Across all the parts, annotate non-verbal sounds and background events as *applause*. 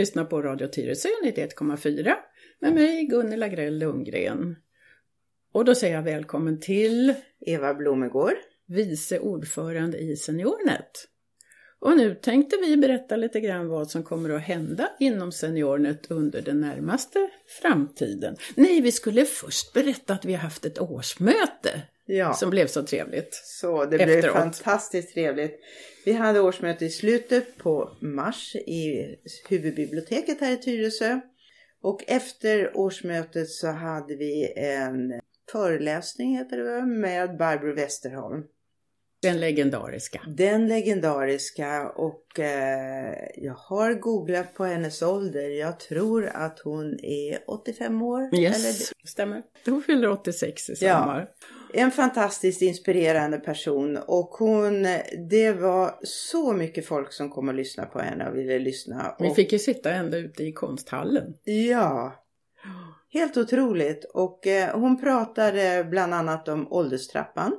lyssnar på Radio Tyresö 91,4 med mig Gunilla Grell Lundgren. Och då säger jag välkommen till Eva Blomegård, vice ordförande i Seniornet. Och nu tänkte vi berätta lite grann vad som kommer att hända inom Seniornet under den närmaste framtiden. Nej, vi skulle först berätta att vi har haft ett årsmöte Ja. som blev så trevligt. Så det blev Efteråt. fantastiskt trevligt. Vi hade årsmöte i slutet på mars i huvudbiblioteket här i Tyresö. Och efter årsmötet så hade vi en föreläsning heter det med Barbro Westerholm. Den legendariska. Den legendariska och eh, jag har googlat på hennes ålder. Jag tror att hon är 85 år. Yes, stämmer. Hon fyller 86 i sommar. En fantastiskt inspirerande person och hon, det var så mycket folk som kom och lyssnade på henne och ville lyssna. Vi Och, fick ju sitta ända ute i konsthallen. Ja, helt otroligt. Och eh, hon pratade bland annat om ålderstrappan.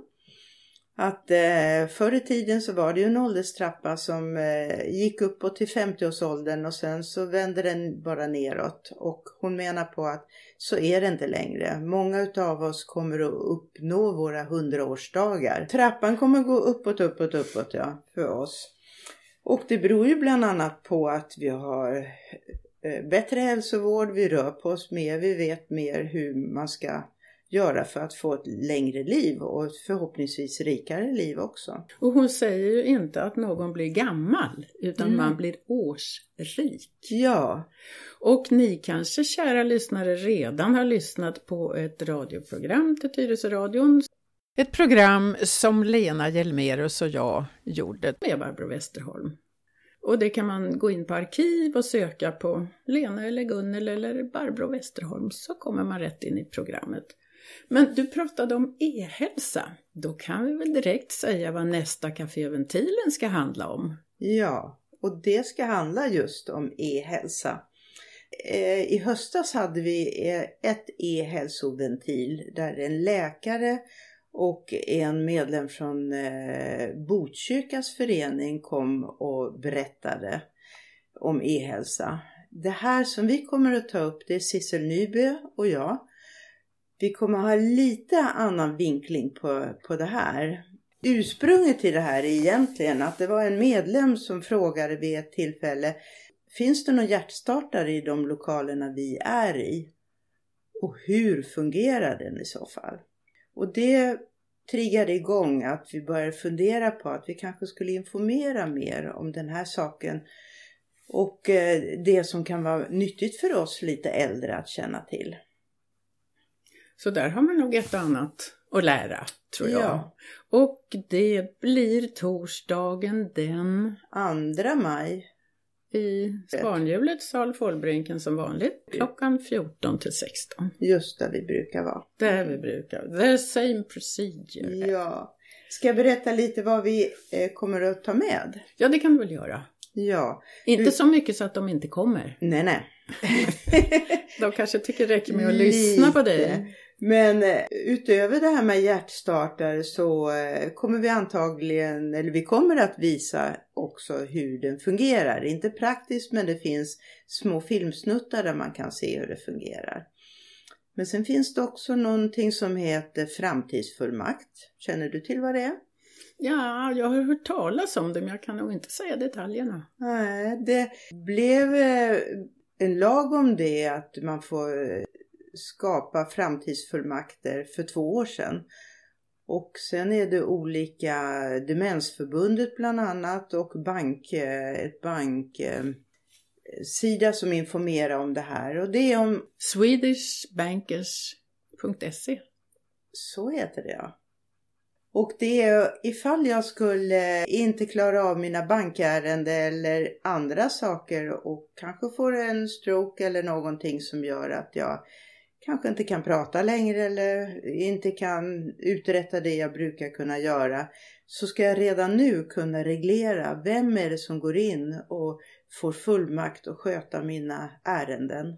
Att eh, förr i tiden så var det ju en ålderstrappa som eh, gick uppåt till 50-årsåldern och sen så vände den bara neråt. Och hon menar på att så är det inte längre. Många utav oss kommer att uppnå våra 100-årsdagar. Trappan kommer gå uppåt, uppåt, uppåt ja, för oss. Och det beror ju bland annat på att vi har eh, bättre hälsovård, vi rör på oss mer, vi vet mer hur man ska göra för att få ett längre liv och ett förhoppningsvis rikare liv också. Och hon säger ju inte att någon blir gammal, utan Mm. man blir årsrik. Ja, Och ni kanske, kära lyssnare, redan har lyssnat på ett radioprogram till Tyresöradion. Ett program som Lena Hjelmerus och jag gjorde med Barbro Westerholm. Och det kan man gå in på arkiv och söka på Lena eller Gunnel eller Barbro Westerholm så kommer man rätt in i programmet. Men du pratade om e-hälsa. Då kan vi väl direkt säga vad nästa Caféventilen ska handla om. ja. Och det ska handla just om e-hälsa. Eh, I höstas hade vi eh, ett e-hälsoventil där en läkare och en medlem från eh, Botkyrkas förening kom och berättade om e-hälsa. Det här som vi kommer att ta upp det är Sissel Nybö och jag. Vi kommer att ha lite annan vinkling på, på det här. Ursprunget till det här är egentligen att det var en medlem som frågade vid ett tillfälle Finns det någon hjärtstartare i de lokalerna vi är i? Och hur fungerar den i så fall? Och det triggade igång att vi började fundera på att vi kanske skulle informera mer om den här saken och eh, det som kan vara nyttigt för oss lite äldre att känna till. Så där har man nog ett och annat att lära, tror jag. Ja. Och det blir torsdagen den 2 maj. i Svanhjulet, sal Fålbrinken som vanligt, klockan 14 till 16. Just där vi brukar vara. Där vi brukar, the same procedure. Ja. Ska jag berätta lite vad vi eh, kommer att ta med? Ja, det kan du väl göra. Ja. Inte Du- så mycket så att de inte kommer. Nej, nej. *laughs* De kanske tycker det räcker med att lyssna på dig. Men eh, utöver det här med hjärtstartare så eh, kommer vi antagligen, eller vi kommer att visa också hur den fungerar. Inte praktiskt men det finns små filmsnuttar där man kan se hur det fungerar. Men sen finns det också någonting som heter framtidsfullmakt. Känner du till vad det är? Ja, jag har hört talas om det men jag kan nog inte säga detaljerna. Nej, det blev eh, en lag om det att man får skapa framtidsfullmakter för två år sedan. Och sen är det olika, Demensförbundet bland annat och bank, eh, ett bank eh, sida som informerar om det här och det är om, Swedishbankers.se så heter det ja. Och det är ifall jag skulle inte klara av mina bankärenden eller andra saker och kanske får en stroke eller någonting som gör att jag kanske inte kan prata längre eller inte kan uträtta det jag brukar kunna göra så ska jag redan nu kunna reglera vem är det som går in och får fullmakt att sköta mina ärenden.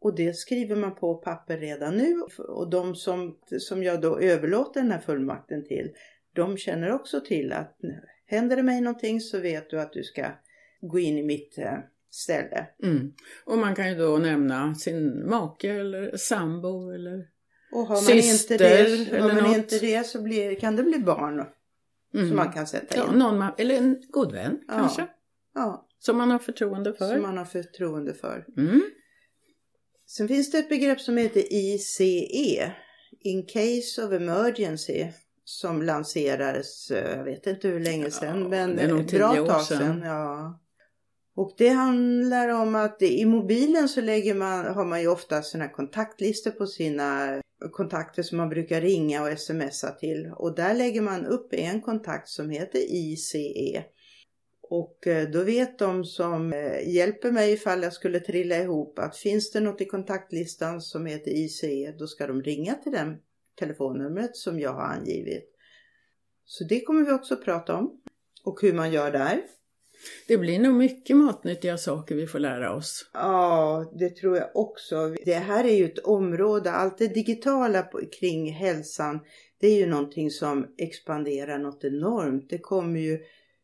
Och det skriver man på papper redan nu och de som, som jag då överlåter den här fullmakten till de känner också till att händer det mig någonting så vet du att du ska gå in i mitt eh, ställe. Mm. Och man kan ju då nämna sin make eller sambo eller Och har man, Syster inte, det, har eller man något. inte det så blir, kan det bli barn mm. som man kan sätta ja, in. någon man, eller en god vän Ja. kanske. Ja, Som man har förtroende för. som man har förtroende för. Mm. Sen finns det ett begrepp som heter ICE, In Case of Emergency, som lanserades, eh, jag vet inte hur länge sedan, Ja, men ett bra tag sedan. sedan. Ja. Och det handlar om att i mobilen så lägger man, har man ju ofta sådana kontaktlistor på sina kontakter som man brukar ringa och smsa till. Och där lägger man upp en kontakt som heter ICE. Och eh, då vet de som eh, hjälper mig ifall jag skulle trilla ihop att finns det något i kontaktlistan som heter ICE då ska de ringa till det telefonnumret som jag har angivit. Så det kommer vi också prata om. Och hur man gör där. Det blir nog mycket matnyttiga saker vi får lära oss. Ja, det tror jag också. Det här är ju ett område, allt det digitala kring hälsan, det är ju någonting som expanderar något enormt. Det kommer ju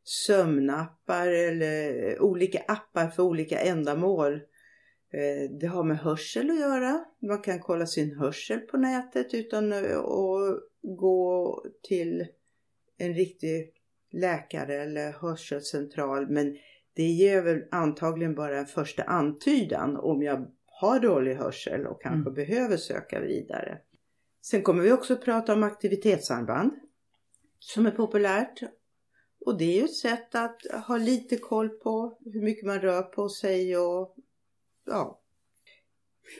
sömnappar eller olika appar för olika ändamål. Eh, det har med hörsel att göra. Man kan kolla sin hörsel på nätet utan att gå till en riktig läkare eller hörselcentral. Men det ger väl antagligen bara en första antydan om jag har dålig hörsel och kanske behöver söka vidare. Sen kommer vi också prata om aktivitetsarmband som är populärt. Och det är ju ett sätt att ha lite koll på hur mycket man rör på sig och ja,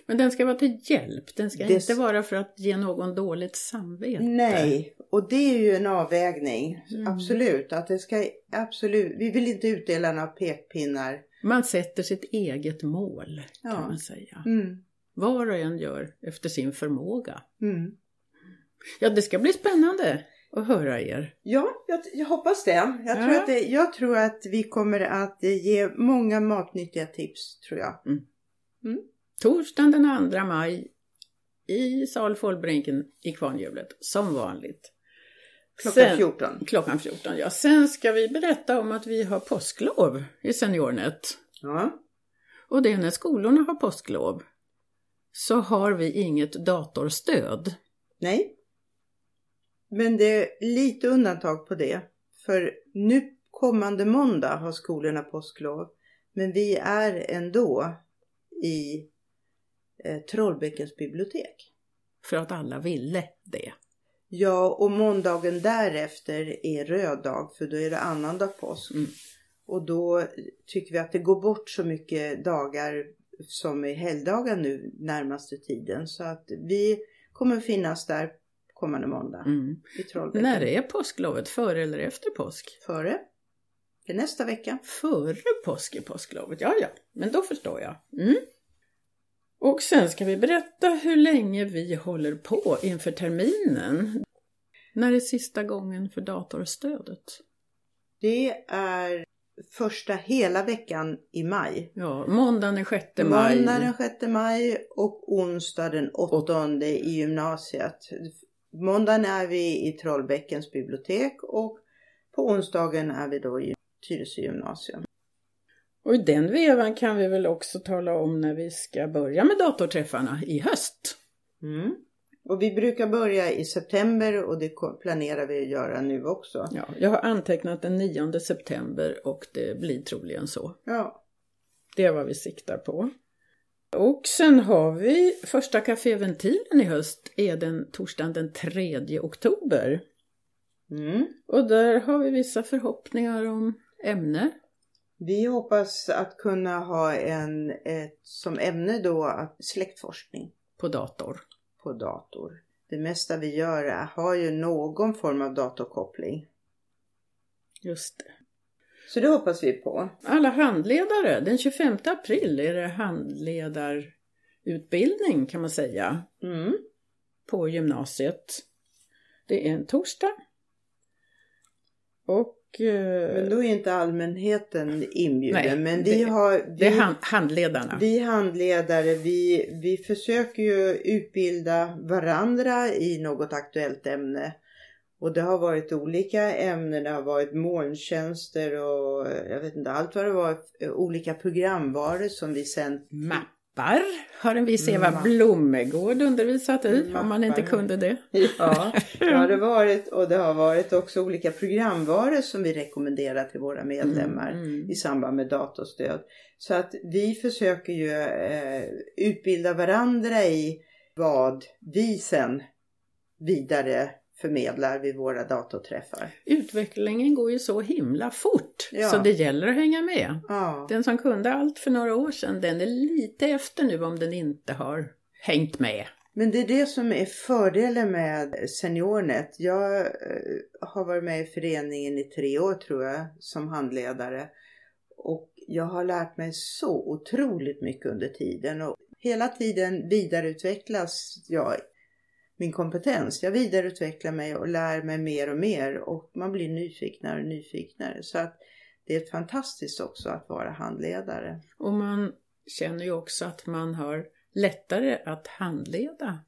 Men den ska vara till hjälp. Den ska Det- inte vara för att ge någon dåligt samvete. Nej, och det är ju en avvägning. Mm. Absolut, att det ska absolut, vi vill inte utdela några pekpinnar. Man sätter sitt eget mål kan Ja. man säga. Mm. Var och en gör efter sin förmåga. Mm. Ja, det ska bli spännande att höra er. Ja, jag, jag hoppas det. Jag, Ja. tror att det. jag tror att vi kommer att ge många matnyttiga tips, tror jag. Torsdagen den 2 maj i sal Fålbrinken i Kvarnhjulet, som vanligt. Klockan Sen- 14. Klockan 14, ja. Sen ska vi berätta om att vi har påsklov i Seniornet. Ja. Och det är när skolorna har påsklov. Så har vi inget datorstöd. Nej. Men det är lite undantag på det. För nu kommande måndag har skolorna påsklov. Men vi är ändå i eh, Trollbäckens bibliotek. För att alla ville det. Ja, och måndagen därefter är röd dag för då är det annandag påsk. Mm. Och då tycker vi att det går bort så mycket dagar som är helgdagar nu närmaste tiden. Så att vi kommer finnas där kommande måndag Mm. i Trollbäcken. När är påsklovet? Före eller efter påsk? Före. Det är nästa vecka. Före påsk är påsklovet, ja ja, men då förstår jag. Mm. Och sen ska vi berätta hur länge vi håller på inför terminen. När är sista gången för datorstödet? Det är första hela veckan i maj. Ja, måndagen den 6 maj. Måndag den 6 maj och onsdag den 8 i gymnasiet. Måndagen är vi i Trollbäckens bibliotek och på onsdagen är vi då i Tyresö gymnasium. Och i den vevan kan vi väl också tala om när vi ska börja med datorträffarna i höst. Mm. Och vi brukar börja i september och det planerar vi att göra nu också. Ja, jag har antecknat den 9 september och det blir troligen så. Ja, Det är vad vi siktar på. Och sen har vi första kaféventilen i höst är den torsdagen den 3 oktober. mm. Och där har vi vissa förhoppningar om ämne. Vi hoppas att kunna ha en, ett, som ämne då att släktforskning på dator. på dator. Det mesta vi gör är, har ju någon form av datorkoppling. Just det. Så det hoppas vi på. Alla handledare, den 25 april är det handledarutbildning kan man säga Mm. på gymnasiet. Det är en torsdag. Och Men då är inte allmänheten inbjuden. Nej, men vi det- har... Vi, det är hand, handledarna. vi handledare, vi, vi försöker ju utbilda varandra i något aktuellt ämne. Och det har varit olika ämnen, det har varit molntjänster och jag vet inte allt vad det var, olika programvaror som vi sen... Mappar har en viss Eva Mapp. Blommegård undervisat i, Mappar. om man inte kunde det. Ja, det har det varit och det har varit också olika programvaror som vi rekommenderar till våra medlemmar mm, mm. i samband med datorstöd. Så att vi försöker ju eh, utbilda varandra i vad vi sen vidare förmedlar vid våra datorträffar. Utvecklingen går ju så himla fort ja. så det gäller att hänga med. Ja. Den som kunde allt för några år sedan den är lite efter nu om den inte har hängt med. Men det är det som är fördelen med SeniorNet. Jag eh, har varit med i föreningen i tre år tror jag som handledare. Och jag har lärt mig så otroligt mycket under tiden. Och hela tiden vidareutvecklas jag min kompetens. Jag vidareutvecklar mig och lär mig mer och mer och man blir nyfiknare och nyfiknare. Så att det är fantastiskt också att vara handledare. Och man känner ju också att man har lättare att handleda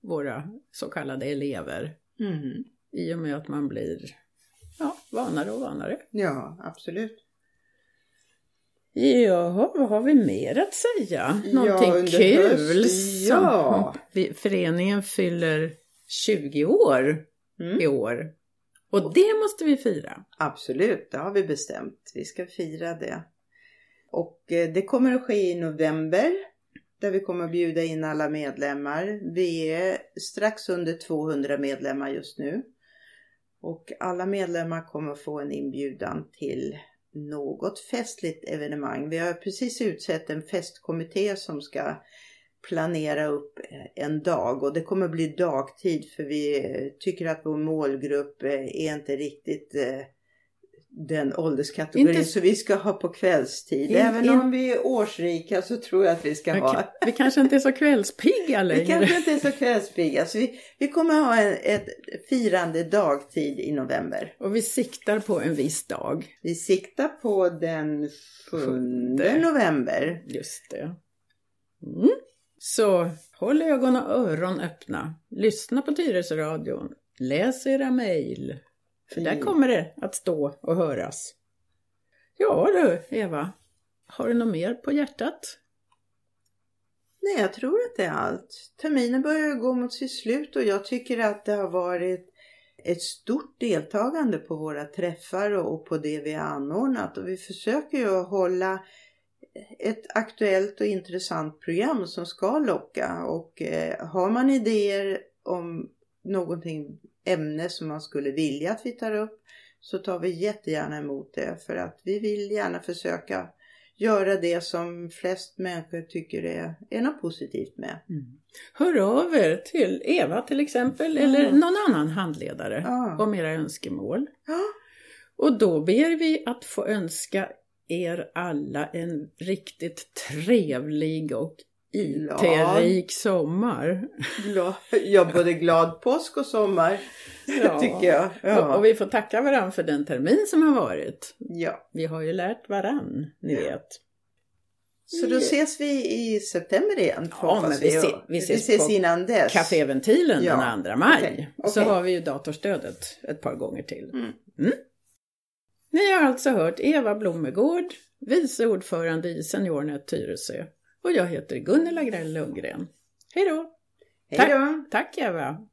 våra så kallade elever. Mm. I och med att man blir ja, vanare och vanare. Ja, absolut. Jaha, vad har vi mer att säga? Någonting ja, kul? Höst, ja. Vi, föreningen fyller 20 år mm. i år. Och det måste vi fira. Absolut, det har vi bestämt. Vi ska fira det. Och eh, det kommer att ske i november. Där vi kommer att bjuda in alla medlemmar. Vi är strax under 200 medlemmar just nu. Och alla medlemmar kommer att få en inbjudan till något festligt evenemang. Vi har precis utsett en festkommitté som ska planera upp eh, en dag och det kommer bli dagtid för vi eh, tycker att vår målgrupp eh, är inte riktigt eh, den ålderskategorin inte... så vi ska ha på kvällstid. In, Även in... om vi är årsrika så tror jag att vi ska ha. Vi kanske inte är så kvällspigga längre. Vi kanske inte är så kvällspigga. Så vi, vi kommer ha en, ett firande dagtid i november. Och vi siktar på en viss dag. Vi siktar på den 7 november. Just det. Mm. Så håll ögon och öron öppna. Lyssna på Tyresöradion. Läs era mejl. För där kommer det att stå och höras. Ja du, Eva. Har du något mer på hjärtat? Nej, jag tror att det är allt. Terminen börjar gå mot sitt slut och jag tycker att det har varit ett stort deltagande på våra träffar och på det vi har anordnat och vi försöker ju hålla ett aktuellt och intressant program som ska locka och eh, har man idéer om någonting ämne som man skulle vilja att vi tar upp så tar vi jättegärna emot det för att vi vill gärna försöka göra det som flest människor tycker är, är något positivt med. Mm. Hör av er till Eva till exempel mm. eller någon annan handledare ja. om era önskemål. Ja. Och då ber vi att få önska er alla en riktigt trevlig och IT-rik sommar. Glad, ja, både glad påsk och sommar ja. tycker jag. Ja. Och, och, vi får tacka varandra för den termin som har varit. Ja. Vi har ju lärt varann, ni ja. vet. Så då ses vi i september igen. Ja, men vi, vi, se, vi ses, vi ses på innan dess. Caféventilen ja. den 2 maj. Okay. Okay. Så har vi ju datorstödet ett par gånger till. Mm. Mm. Ni har alltså hört Eva Blommegård, vice ordförande i Seniornet Tyresö och jag heter Gunnela Grell Lundgren. Hej då! Hej då! Tack Eva!